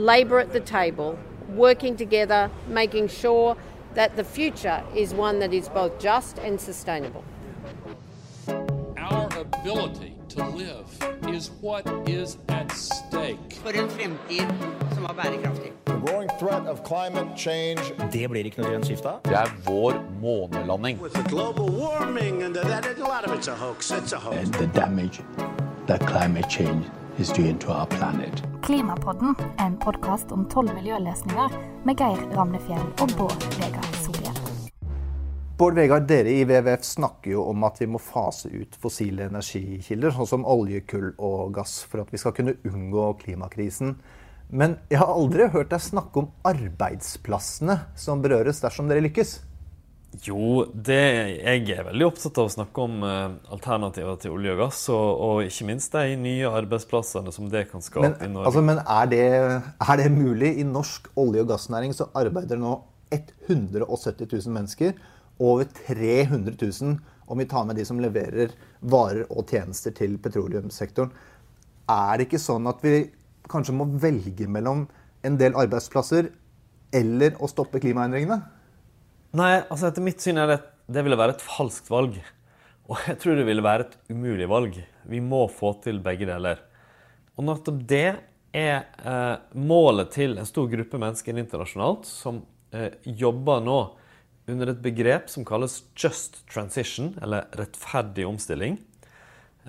labour at the table, working together, making sure that the future is one that is both just and sustainable. Our ability to live is what is at stake. For en fremtid som var bærekraftig. The growing threat of climate change Det blir ikke noe grønt skifte. Det er vår månelanding. With the global warming and that, a lot of it's a hoax. It's a hoax. and the damage that climate change is into our planet. Klimapodden en podkast om tolv miljøløsninger med Geir Ramnefjell og Bård Vegar Solhjell. Bård Vegar, dere i WWF snakker jo om at vi må fase ut fossile energikilder, sånn som olje, kull og gass, for at vi skal kunne unngå klimakrisen. Men jeg har aldri hørt deg snakke om arbeidsplassene som berøres dersom dere lykkes. Jo, det, jeg er veldig opptatt av å snakke om eh, alternativer til olje og gass, og, og ikke minst de nye arbeidsplassene som det kan skape Men, i Norge. altså, men er, det, er det mulig? I norsk olje- og gassnæring så arbeider nå 170 000 mennesker. Over 300 000 om vi tar med de som leverer varer og tjenester til petroleumssektoren. Er det ikke sånn at vi kanskje må velge mellom en del arbeidsplasser eller å stoppe klimaendringene? Nei, altså etter mitt syn er det det ville være et falskt valg. Og jeg tror det ville være et umulig valg. Vi må få til begge deler. Og nettopp det er eh, målet til en stor gruppe mennesker internasjonalt som eh, jobber nå under et begrep som kalles just transition, eller rettferdig omstilling.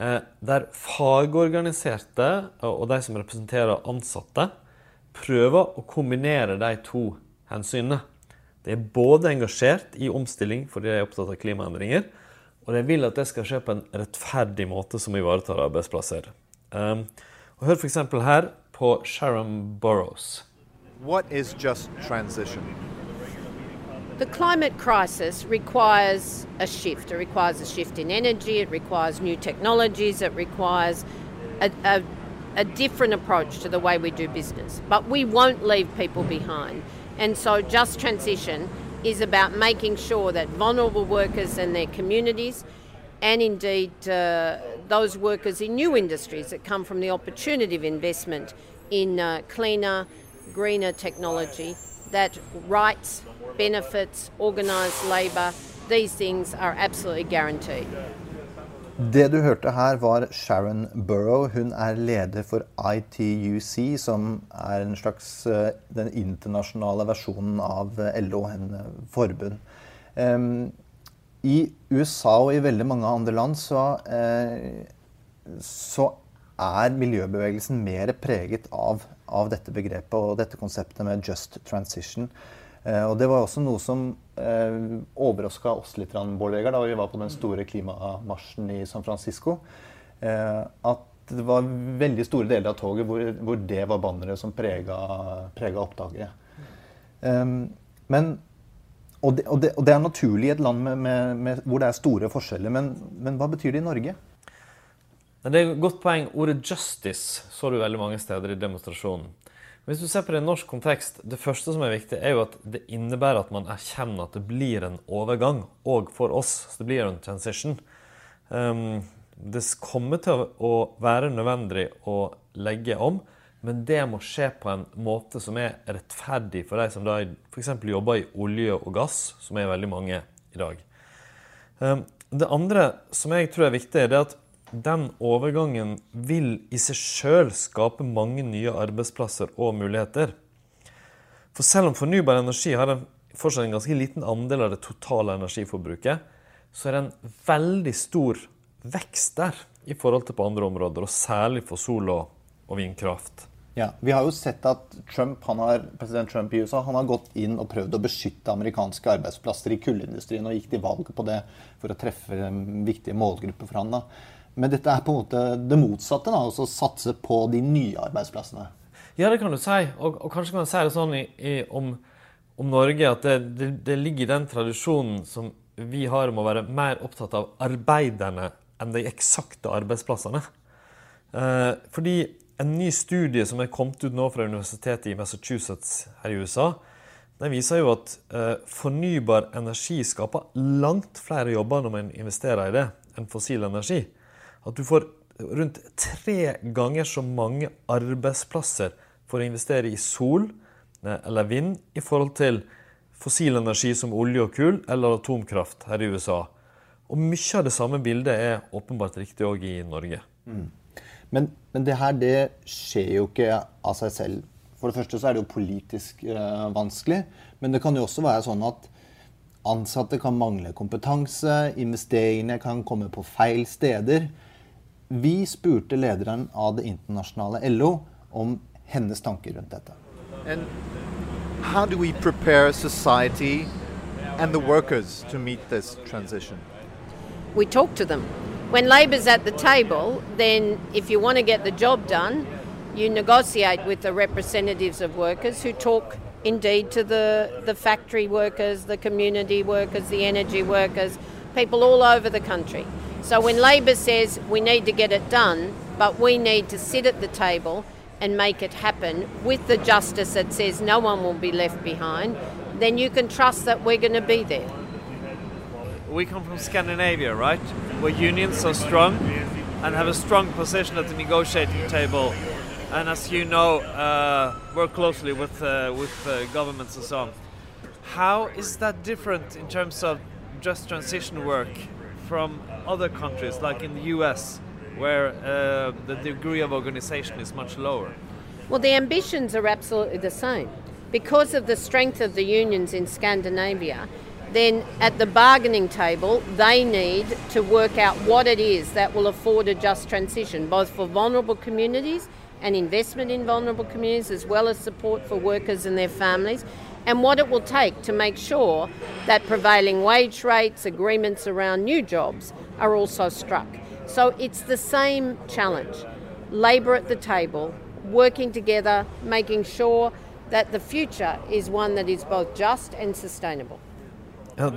Eh, der fagorganiserte og de som representerer ansatte, prøver å kombinere de to hensynene. De er både engasjert i omstilling fordi de er opptatt av klimaendringer, og de vil at det skal skje på en rettferdig måte som ivaretar arbeidsplasser. Um, og Hør f.eks. her på Sharon Burrows. What is just transition? The climate crisis requires a shift. It requires a shift in energy, it requires new technologies, it requires a, a, a different approach to the way we do business. But we won't leave people behind. And so, just transition is about making sure that vulnerable workers and their communities, and indeed uh, those workers in new industries that come from the opportunity of investment in uh, cleaner, greener technology, that rights, benefits, organised labour, these things are absolutely guaranteed. Det du hørte her, var Sharon Burrow. Hun er leder for ITUC, som er en slags eh, den internasjonale versjonen av LO, en forbund. I USA og i veldig mange andre land så, eh, så er miljøbevegelsen mer preget av, av dette begrepet og dette konseptet med just transition. Eh, og Det var også noe som eh, overraska oss litt Bård Vegard, da vi var på den store klimamarsjen i San Francisco. Eh, at det var veldig store deler av toget hvor, hvor det var banneret som prega, prega opptaket. Um, men, og, det, og, det, og det er naturlig i et land med, med, med, hvor det er store forskjeller. Men, men hva betyr det i Norge? Det er et godt poeng. Ordet 'justice' så du veldig mange steder i demonstrasjonen. Hvis du ser på det i norsk kontekst, det første som er viktig, er jo at det innebærer at man erkjenner at det blir en overgang, òg for oss. Så det blir en transition. Um, det kommer til å være nødvendig å legge om, men det må skje på en måte som er rettferdig for de som da f.eks. jobber i olje og gass, som er veldig mange i dag. Um, det andre som jeg tror er viktig, er at den overgangen vil i seg sjøl skape mange nye arbeidsplasser og muligheter. For selv om fornybar energi har en, fortsatt en ganske liten andel av det totale energiforbruket, så er det en veldig stor vekst der i forhold til på andre områder, og særlig for sol og, og vindkraft. Ja, Vi har jo sett at Trump, har, president Trump i USA han har gått inn og prøvd å beskytte amerikanske arbeidsplasser i kullindustrien og gikk til valg på det for å treffe viktige målgrupper for han. da. Men dette er på en måte det motsatte, da, altså satse på de nye arbeidsplassene. Ja, det kan du si. Og, og kanskje kan man si det sånn i, i, om, om, Norge at det, det, det, ligger i den tradisjonen som vi har om å være mer opptatt av arbeiderne enn de eksakte arbeidsplassene. Eh, fordi en ny studie som er kommet ut nå fra universitetet i Massachusetts her i USA, den viser jo at eh, fornybar energi skaper langt flere jobber når man investerer i det, enn fossil energi at du får rundt tre ganger så mange arbeidsplasser for å investere i sol eh, eller vind i forhold til fossil energi som olje og kull eller atomkraft her i USA. Og mye av det samme bildet er åpenbart riktig òg i Norge. Mm. Men, men, det her det skjer jo ikke av seg selv. For det første så er det jo politisk eh, vanskelig. Men det kan jo også være sånn at ansatte kan mangle kompetanse, investeringene kan komme på feil steder. Vi spurte lederen av det internasjonale LO om hennes tanker rundt dette. And how do we prepare society and the workers to meet this transition? We talk to them. When Labor's at the table, then if you want to get the job done, you negotiate with the representatives of workers who talk indeed to the, the factory workers, the community workers, the energy workers, people all over the country. So when Labor says we need to get it done, but we need to sit at the table and make it happen with the justice that says no one will be left behind, then you can trust that we're going to be there. We come from Scandinavia, right? Where unions are strong and have a strong position at the negotiating table. And as you know, uh, work closely with uh, with uh, governments and so on. How is that different in terms of just transition work from other countries, like in the U.S., where uh, the degree of organization is much lower? Well, the ambitions are absolutely the same. Because of the strength of the unions in Scandinavia, then at the bargaining table, they need to work out what it is that will afford a just transition, both for vulnerable communities and investment in vulnerable communities, as well as support for workers and their families, and what it will take to make sure that prevailing wage rates, agreements around new jobs are also struck. So it's the same challenge labour at the table, working together, making sure that the future is one that is both just and sustainable.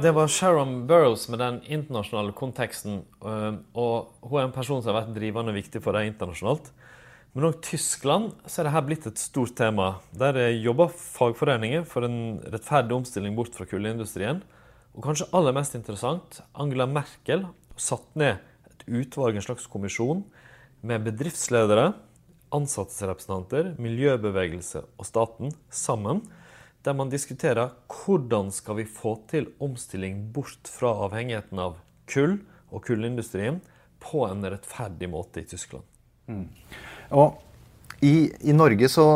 Det var Sharon Burrows med den internasjonale konteksten. Eh, og Hun er en person som har vært drivende viktig for det internasjonalt. Men òg Tyskland så er dette blitt et stort tema. Der jobber fagforeninger for en rettferdig omstilling bort fra kullindustrien. Og kanskje aller mest interessant, Angela Merkel satt ned et utvalg, en slags kommisjon, med bedriftsledere, ansattesrepresentanter, miljøbevegelse og staten sammen der man diskuterer hvordan skal vi få til omstilling bort fra avhengigheten av kull og kullindustrien på en rettferdig måte i Tyskland. Mm. Og i, i Norge så,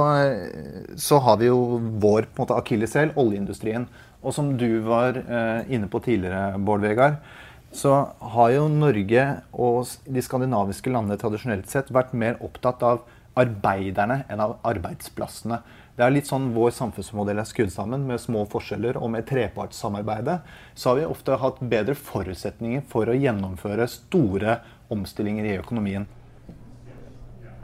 så, har vi jo vår på akilleshæl, oljeindustrien. Og som du var eh, inne på tidligere, Bård Vegard, så har jo Norge og de skandinaviske landene tradisjonelt sett vært mer opptatt av arbeiderne enn av arbeidsplassene. Det er litt sånn vår samfunnsmodell er skrudd sammen, med små forskjeller og med trepartssamarbeidet. Så har vi ofte hatt bedre forutsetninger for å gjennomføre store omstillinger i økonomien.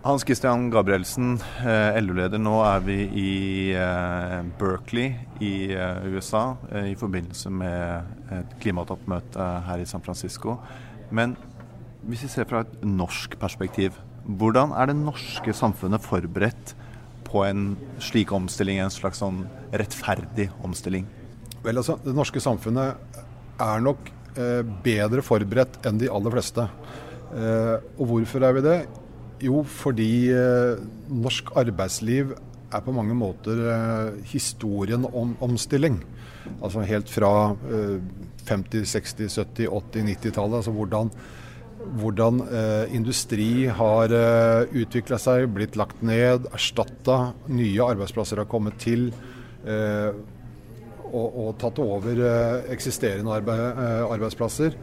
Hans Christian Gabrielsen, eh, LO-leder. Nå er vi i eh, Berkeley i eh, USA i forbindelse med et klimatoppmøte her i San Francisco. Men hvis vi ser fra et norsk perspektiv, hvordan er det norske samfunnet forberedt på en slik omstilling, en slags sånn rettferdig omstilling? Vel, altså, Det norske samfunnet er nok bedre forberedt enn de aller fleste. Og hvorfor er vi det? Jo, fordi eh, norsk arbeidsliv er på mange måter eh, historien om omstilling. Altså helt fra 50-, 60-, 70-, 80-, 90-tallet. Altså hvordan hvordan eh, industri har eh, utvikla seg, blitt lagt ned, erstatta. Nye arbeidsplasser har kommet til. Og, og, tatt over eksisterende arbeid, arbeidsplasser.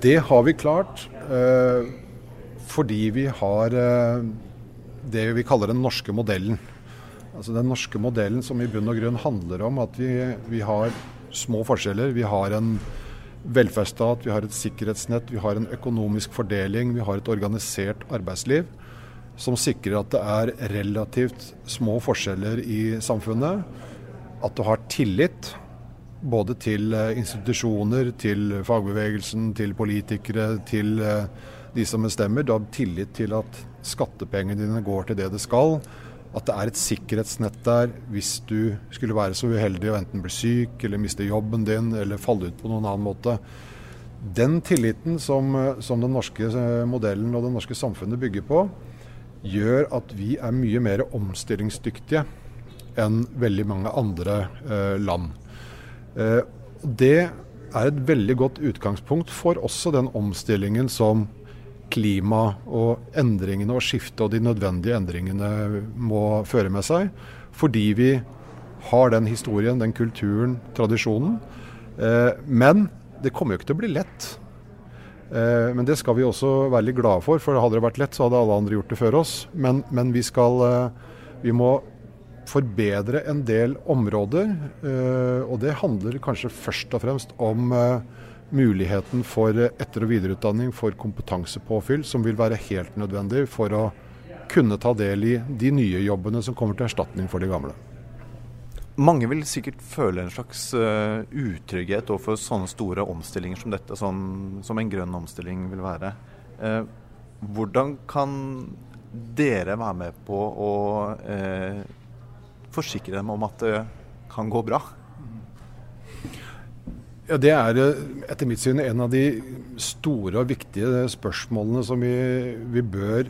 Det har vi klart eh, fordi vi har eh, det vi kaller den norske modellen. Altså Den norske modellen som i bunn og grunn handler om at vi, vi har små forskjeller. Vi har en velferdsstat, vi har et sikkerhetsnett, vi har en økonomisk fordeling, vi har et organisert arbeidsliv som sikrer at det er relativt små forskjeller i samfunnet. At du har tillit både til eh, institusjoner, til fagbevegelsen, til politikere, til eh, de som bestemmer. Du har tillit til at skattepengene dine går til det det skal at det er et sikkerhetsnett der hvis du skulle være så uheldig å enten bli syk eller miste jobben din eller falle ut på noen annen måte. Den tilliten som, som den norske eh, modellen og det norske samfunnet bygger på, gjør at vi er mye mer omstillingsdyktige enn veldig mange andre eh, land. Eh, det er et veldig godt utgangspunkt for også den omstillingen som klima og endringene og skiftet og de nødvendige endringene må føre med seg. Fordi vi har den historien, den kulturen, tradisjonen. Eh, men det kommer jo ikke til å bli lett. Eh, men det skal vi også være litt glade for, for hadde det vært lett, så hadde alle andre gjort det før oss. Men, men vi skal eh, Vi må forbedre en del områder. Og det handler kanskje først og fremst om muligheten for etter- og videreutdanning for kompetansepåfyll, som vil være helt nødvendig for å kunne ta del i de nye jobbene som kommer til erstatning for de gamle. Mange vil sikkert føle en slags uh, utrygghet overfor sånne store omstillinger som dette, som, som en grønn omstilling vil være. Uh, hvordan kan dere være med på å uh, forsikre dem om at det kan gå bra? Ja, Det er etter mitt syn en av de store og viktige spørsmålene som vi, vi bør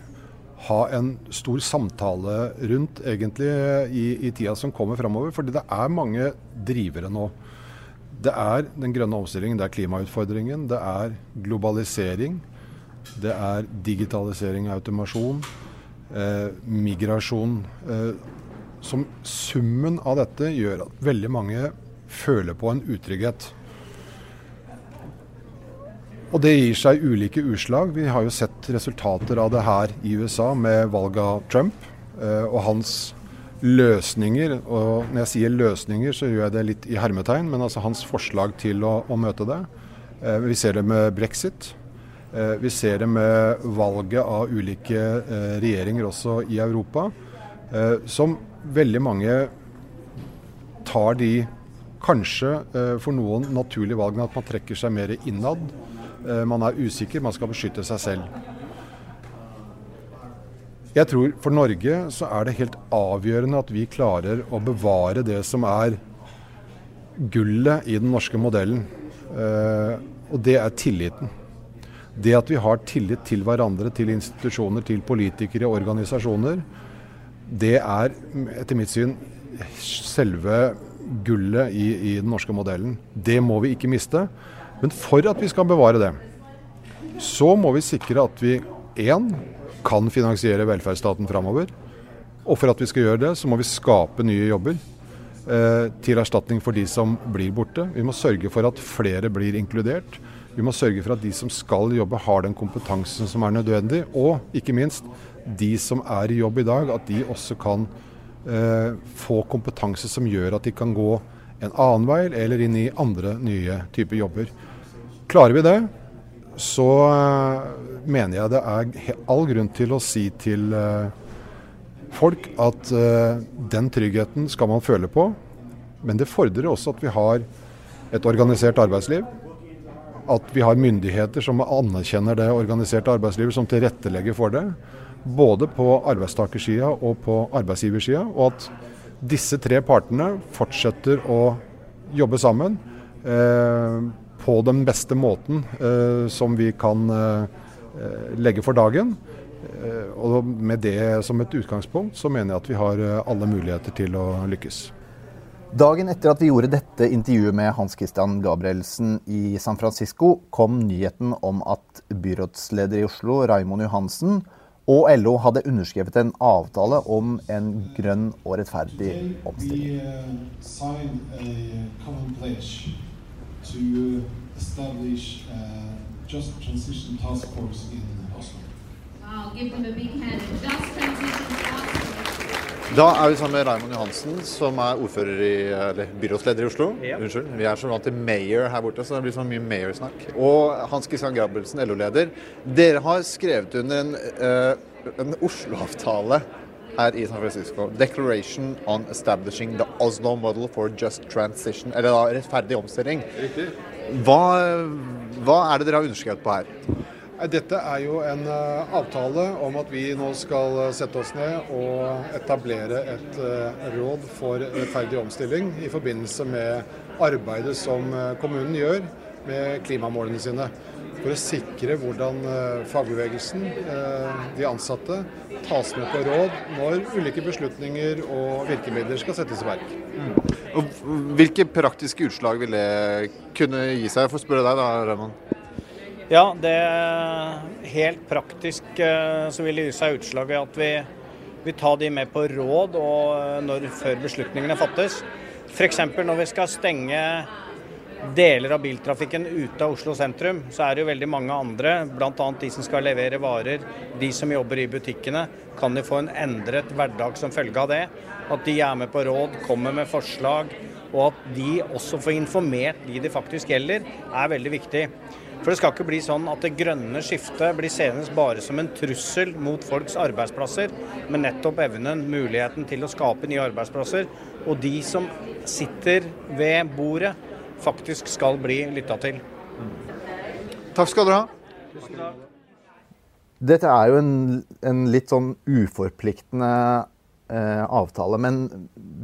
ha en stor samtale rundt egentlig i, i tida som kommer framover. Fordi det er mange drivere nå. Det er den grønne omstillingen, det er klimautfordringen, det er globalisering. Det er digitalisering og automasjon. Eh, migrasjon. Eh, som summen av dette gjør at veldig mange føler på en utrygghet. Og det gir seg ulike utslag. Vi har jo sett resultater av det her i USA med valget av Trump eh, og hans løsninger. Og når jeg sier løsninger, så gjør jeg det litt i hermetegn, men altså hans forslag til å, å møte det. Eh, vi ser det med brexit. Eh, vi ser det med valget av ulike regjeringer også i Europa, som veldig mange tar de kanskje for noen naturlige valgene at man trekker seg mer innad man er usikker, man skal beskytte seg selv. Jeg tror for Norge så er det helt avgjørende at vi klarer å bevare det som er gullet i den norske modellen. Eh, og det er tilliten. Det at vi har tillit til hverandre, til institusjoner, til politikere organisasjoner, det er etter mitt syn selve gullet i, i den norske modellen. Det må vi ikke miste. Men for at vi skal bevare det, så må vi sikre at vi én kan finansiere velferdsstaten framover. Og for at vi skal gjøre det, så må vi skape nye jobber eh, til erstatning for de som blir borte. Vi må sørge for at flere blir inkludert. Vi må sørge for at de som skal jobbe, har den kompetansen som er nødvendig. Og ikke minst, de som er i jobb i dag, at de også kan eh, få kompetanse som gjør at de kan gå en annen vei eller inn i andre nye typer jobber. Klarer vi det, så eh, mener jeg det er all grunn til å si til eh, folk at eh, den tryggheten skal man føle på. Men det fordrer også at vi har et organisert arbeidsliv. At vi har myndigheter som anerkjenner det organiserte arbeidslivet, som tilrettelegger for det. Både på arbeidstakersida og på arbeidsgiversida. Og at disse tre partene fortsetter å jobbe sammen. Eh, på den beste måten eh, som vi kan eh, legge for dagen. Eh, og med det som et utgangspunkt, så mener jeg at vi har alle muligheter til å lykkes. Dagen etter at vi gjorde dette intervjuet med Hans Christian Gabrielsen i San Francisco, kom nyheten om at byrådsleder i Oslo, Raimond Johansen, og LO hadde underskrevet en avtale om en grønn og rettferdig omstilling to establish a just transition task force in Oslo. Wow, give them a big hand. Just transition task Da er vi sammen med Raymond Johansen, som er ordfører i, eller byrådsleder i Oslo. Yep. Unnskyld. Vi er så vant til mayor her borte, så det blir så mye mayor-snakk. Og Hans Kristian Grabbelsen, LO-leder. Dere har skrevet under en, uh, en Oslo-avtale her i San Francisco. 'Declaration on Establishing the Oslo Model for Just Transition'. Eller da rettferdig omstilling. Riktig. Hva, hva er det dere har underskrevet på her? Dette er jo en uh, avtale om at vi nå skal uh, sette oss ned og etablere et uh, råd for rettferdig omstilling i forbindelse med arbeidet som kommunen gjør med klimamålene sine for å sikre hvordan eh, fagbevegelsen, eh, de ansatte, tas med på råd når ulike beslutninger og virkemidler skal settes i verk. Og hvilke praktiske utslag vil det kunne gi seg? Jeg får spørre deg da, Raymond. Ja, det Helt praktisk eh, så vil det gi seg utslag i at vi, vi tar de med på råd og når, før beslutningene fattes. F.eks. når vi skal stenge deler av biltrafikken ute av Oslo sentrum, så er det jo veldig mange andre, bl.a. de som skal levere varer, de som jobber i butikkene, kan jo få en endret hverdag som følge av det. At de er med på råd, kommer med forslag, og at de også får informert de det faktisk gjelder, er veldig viktig. For det skal ikke bli sånn at det grønne skiftet blir senest bare som en trussel mot folks arbeidsplasser, men nettopp evnen, muligheten til å skape nye arbeidsplasser. Og de som sitter ved bordet, faktisk skal bli lytta til. Takk skal dere ha. Dette er jo en, en litt sånn uforpliktende eh, avtale. Men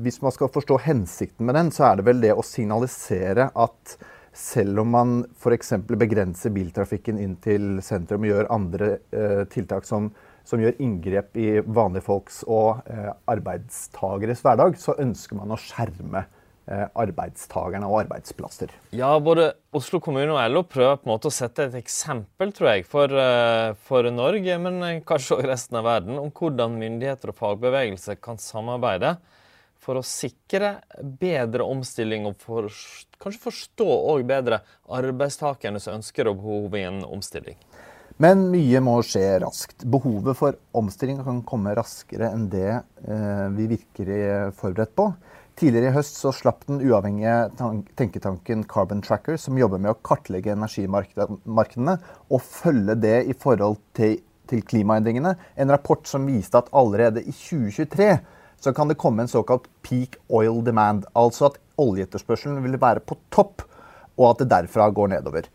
hvis man skal forstå hensikten med den, så er det vel det å signalisere at selv om man f.eks. begrenser biltrafikken inn til sentrum og gjør andre eh, tiltak som, som, gjør inngrep i vanlige folks og eh, arbeidstageres hverdag, så ønsker man å skjerme eh, arbeidstakerne og arbeidsplasser. Ja, både Oslo kommune og LO prøver på en måte å sette et eksempel, tror jeg, for, eh, for Norge, men eh, kanskje også resten av verden, om hvordan myndigheter og fagbevegelse kan samarbeide for å sikre bedre omstilling og for, kanskje forstå òg bedre arbeidstakernes ønsker og behov i en omstilling. Men mye må skje raskt. Behovet for omstilling kan komme raskere enn det eh, vi virker forberedt på. Tidligere i høst så slapp den uavhengige tenketanken Carbon Tracker, som jobber med å kartlegge energimarkedene og følge det i forhold til, til klimaendringene, en rapport som viste at allerede i 2023 så kan det komme en såkalt peak oil demand. Altså at oljeetterspørselen vil være på topp, og at det derfra går nedover.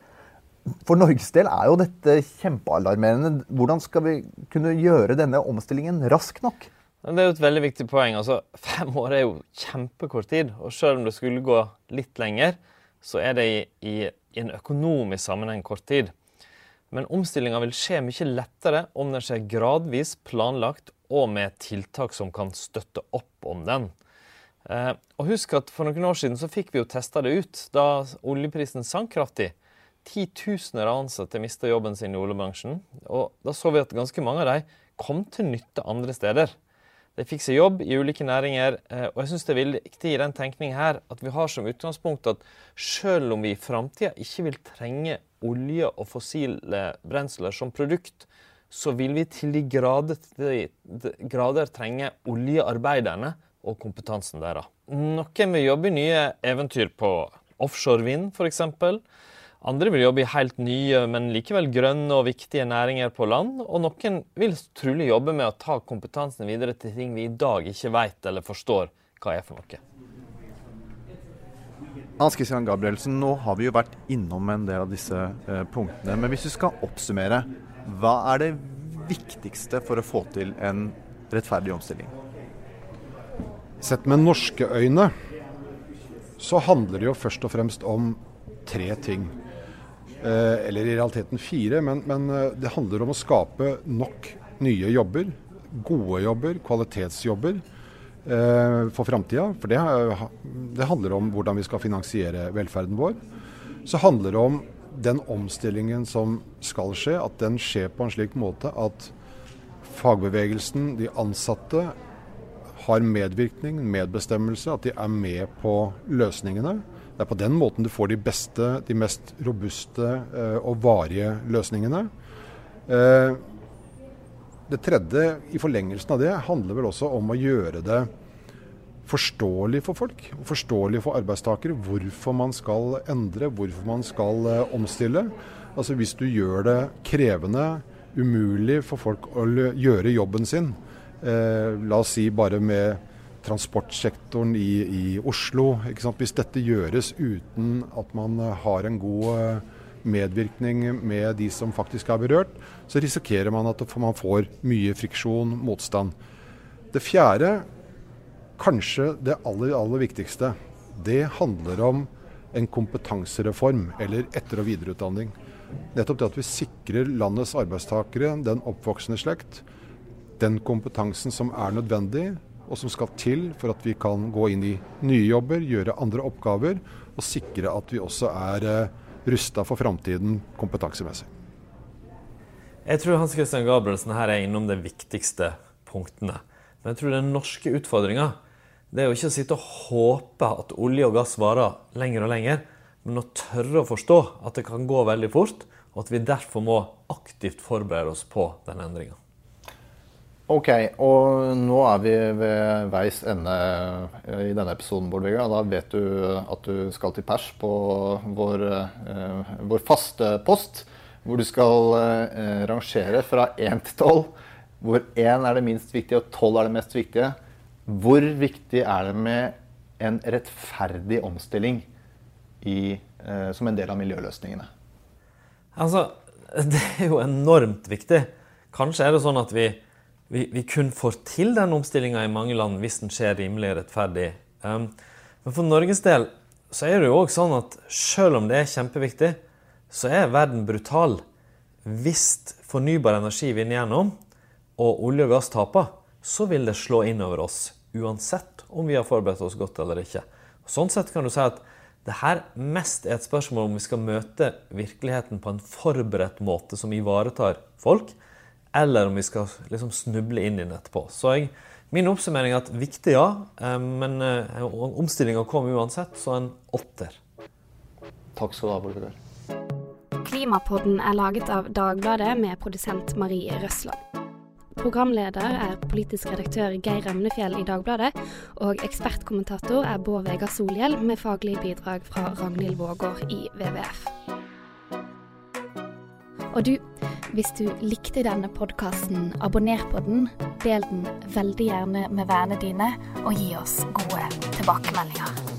For Norges del er jo dette kjempealarmerende. Hvordan skal vi kunne gjøre denne omstillingen rask nok? Det er jo et veldig viktig poeng. Altså, fem år er jo kjempekort tid. Og selv om det skulle gå litt lenger, så er det i, i, i en økonomisk sammenheng kort tid. Men omstillinga vil skje mye lettere om den skjer gradvis, planlagt og med tiltak som kan støtte opp om den. Eh, og husk at For noen år siden så fikk vi jo testa det ut da oljeprisen sank kraftig. Titusener av ansatte mista jobben sin i oljebransjen. Og da så vi at ganske mange av dem kom til nytte andre steder. De fikk seg jobb i ulike næringer. Eh, og jeg synes det er viktig i den tenkningen her at vi har som utgangspunkt at selv om vi i framtida ikke vil trenge olje og fossile brensler som produkt, så vil vi til de grader, de grader trenge oljearbeiderne og kompetansen deres. Noen vil jobbe i nye eventyr på offshore vind, f.eks. Andre vil jobbe i helt nye, men likevel grønne og viktige næringer på land. Og noen vil trolig jobbe med å ta kompetansen videre til ting vi i dag ikke vet eller forstår hva er for noe. Hans Christian Gabrielsen, nå har vi jo vært innom en del av disse eh, punktene. Men hvis du skal oppsummere, hva er det viktigste for å få til en rettferdig omstilling? Sett med norske øyne så handler det jo først og fremst om tre ting. Eh, eller i realiteten fire, men, men, eh, det handler om å skape nok nye jobber. Gode jobber, kvalitetsjobber eh, for framtida. For det, det handler om hvordan vi skal finansiere velferden vår. Så handler det om den omstillingen som skal skje, at den skjer på en slik måte at fagbevegelsen, de ansatte, har medvirkning, medbestemmelse, at de er med på løsningene. Det er på den måten du får de beste, de mest robuste eh, og varige løsningene. Eh, det tredje i forlengelsen av det handler vel også om å gjøre det forståelig for folk, og forståelig for arbeidstakere, hvorfor man skal endre, hvorfor man skal uh, omstille. Altså Hvis du gjør det krevende, umulig for folk å gjøre jobben sin, eh, la oss si bare med transportsektoren i, i Oslo. Hvis dette gjøres uten at man uh, har en god medvirkning med de som faktisk er berørt, så risikerer man at man får mye friksjon, motstand. Det fjerde kanskje det aller, aller viktigste, det handler om en kompetansereform eller etter- og videreutdanning. Nettopp det at vi sikrer landets arbeidstakere, den oppvoksende slekt, den kompetansen som er nødvendig, og som skal til for at vi kan gå inn i nye jobber, gjøre andre oppgaver, og sikre at vi også er eh, rusta for framtiden kompetansemessig. Jeg tror Hans Christian Gabrielsen her er innom de viktigste punktene. Men jeg tror den norske utfordringa er jo ikke å sitte og håpe at olje og gass varer lenger og lenger, men å tørre å forstå at det kan gå veldig fort, og at vi derfor må aktivt forberede oss på den endringa. Ok, og nå er vi ved veis ende i denne episoden, Bård Vegar. Da vet du at du skal til pers på vår, eh, vår faste post, hvor du skal eh, rangere fra én til tolv. Hvor én er det minst viktige, og tolv er det mest viktige. Hvor viktig er det med en rettferdig omstilling i, eh, som en del av miljøløsningene? Altså, det er jo enormt viktig. Kanskje er det sånn at vi vi, vi kun får til den omstillinga i mange land hvis den skjer rimelig rettferdig. Um, men for Norges del så er det jo òg sånn at selv om det er kjempeviktig, så er verden brutal. Hvis fornybar energi vinner gjennom, og olje og gass taper, så vil det slå inn over oss. Uansett om vi har forberedt oss godt eller ikke. Sånn sett kan du si at det her mest er et spørsmål om vi skal møte virkeligheten på en forberedt måte som ivaretar folk, eller om vi skal liksom snuble inn i den etterpå. Så jeg, min oppsummering er at viktig, ja. Eh, men eh, omstillinga kom uansett, så en åtter. Takk skal du ha, Bård Klimapodden er laget av Dagbladet med produsent Marie Røsland. Programleder er politisk redaktør Geir Emnefjell i Dagbladet, og ekspertkommentator er Bård Vegar Solhjell med faglig bidrag fra Ragnhild Vågård i WWF. Og du, hvis du likte denne podkasten, abonner på den, del den veldig gjerne med vennene dine, og gi oss gode tilbakemeldinger.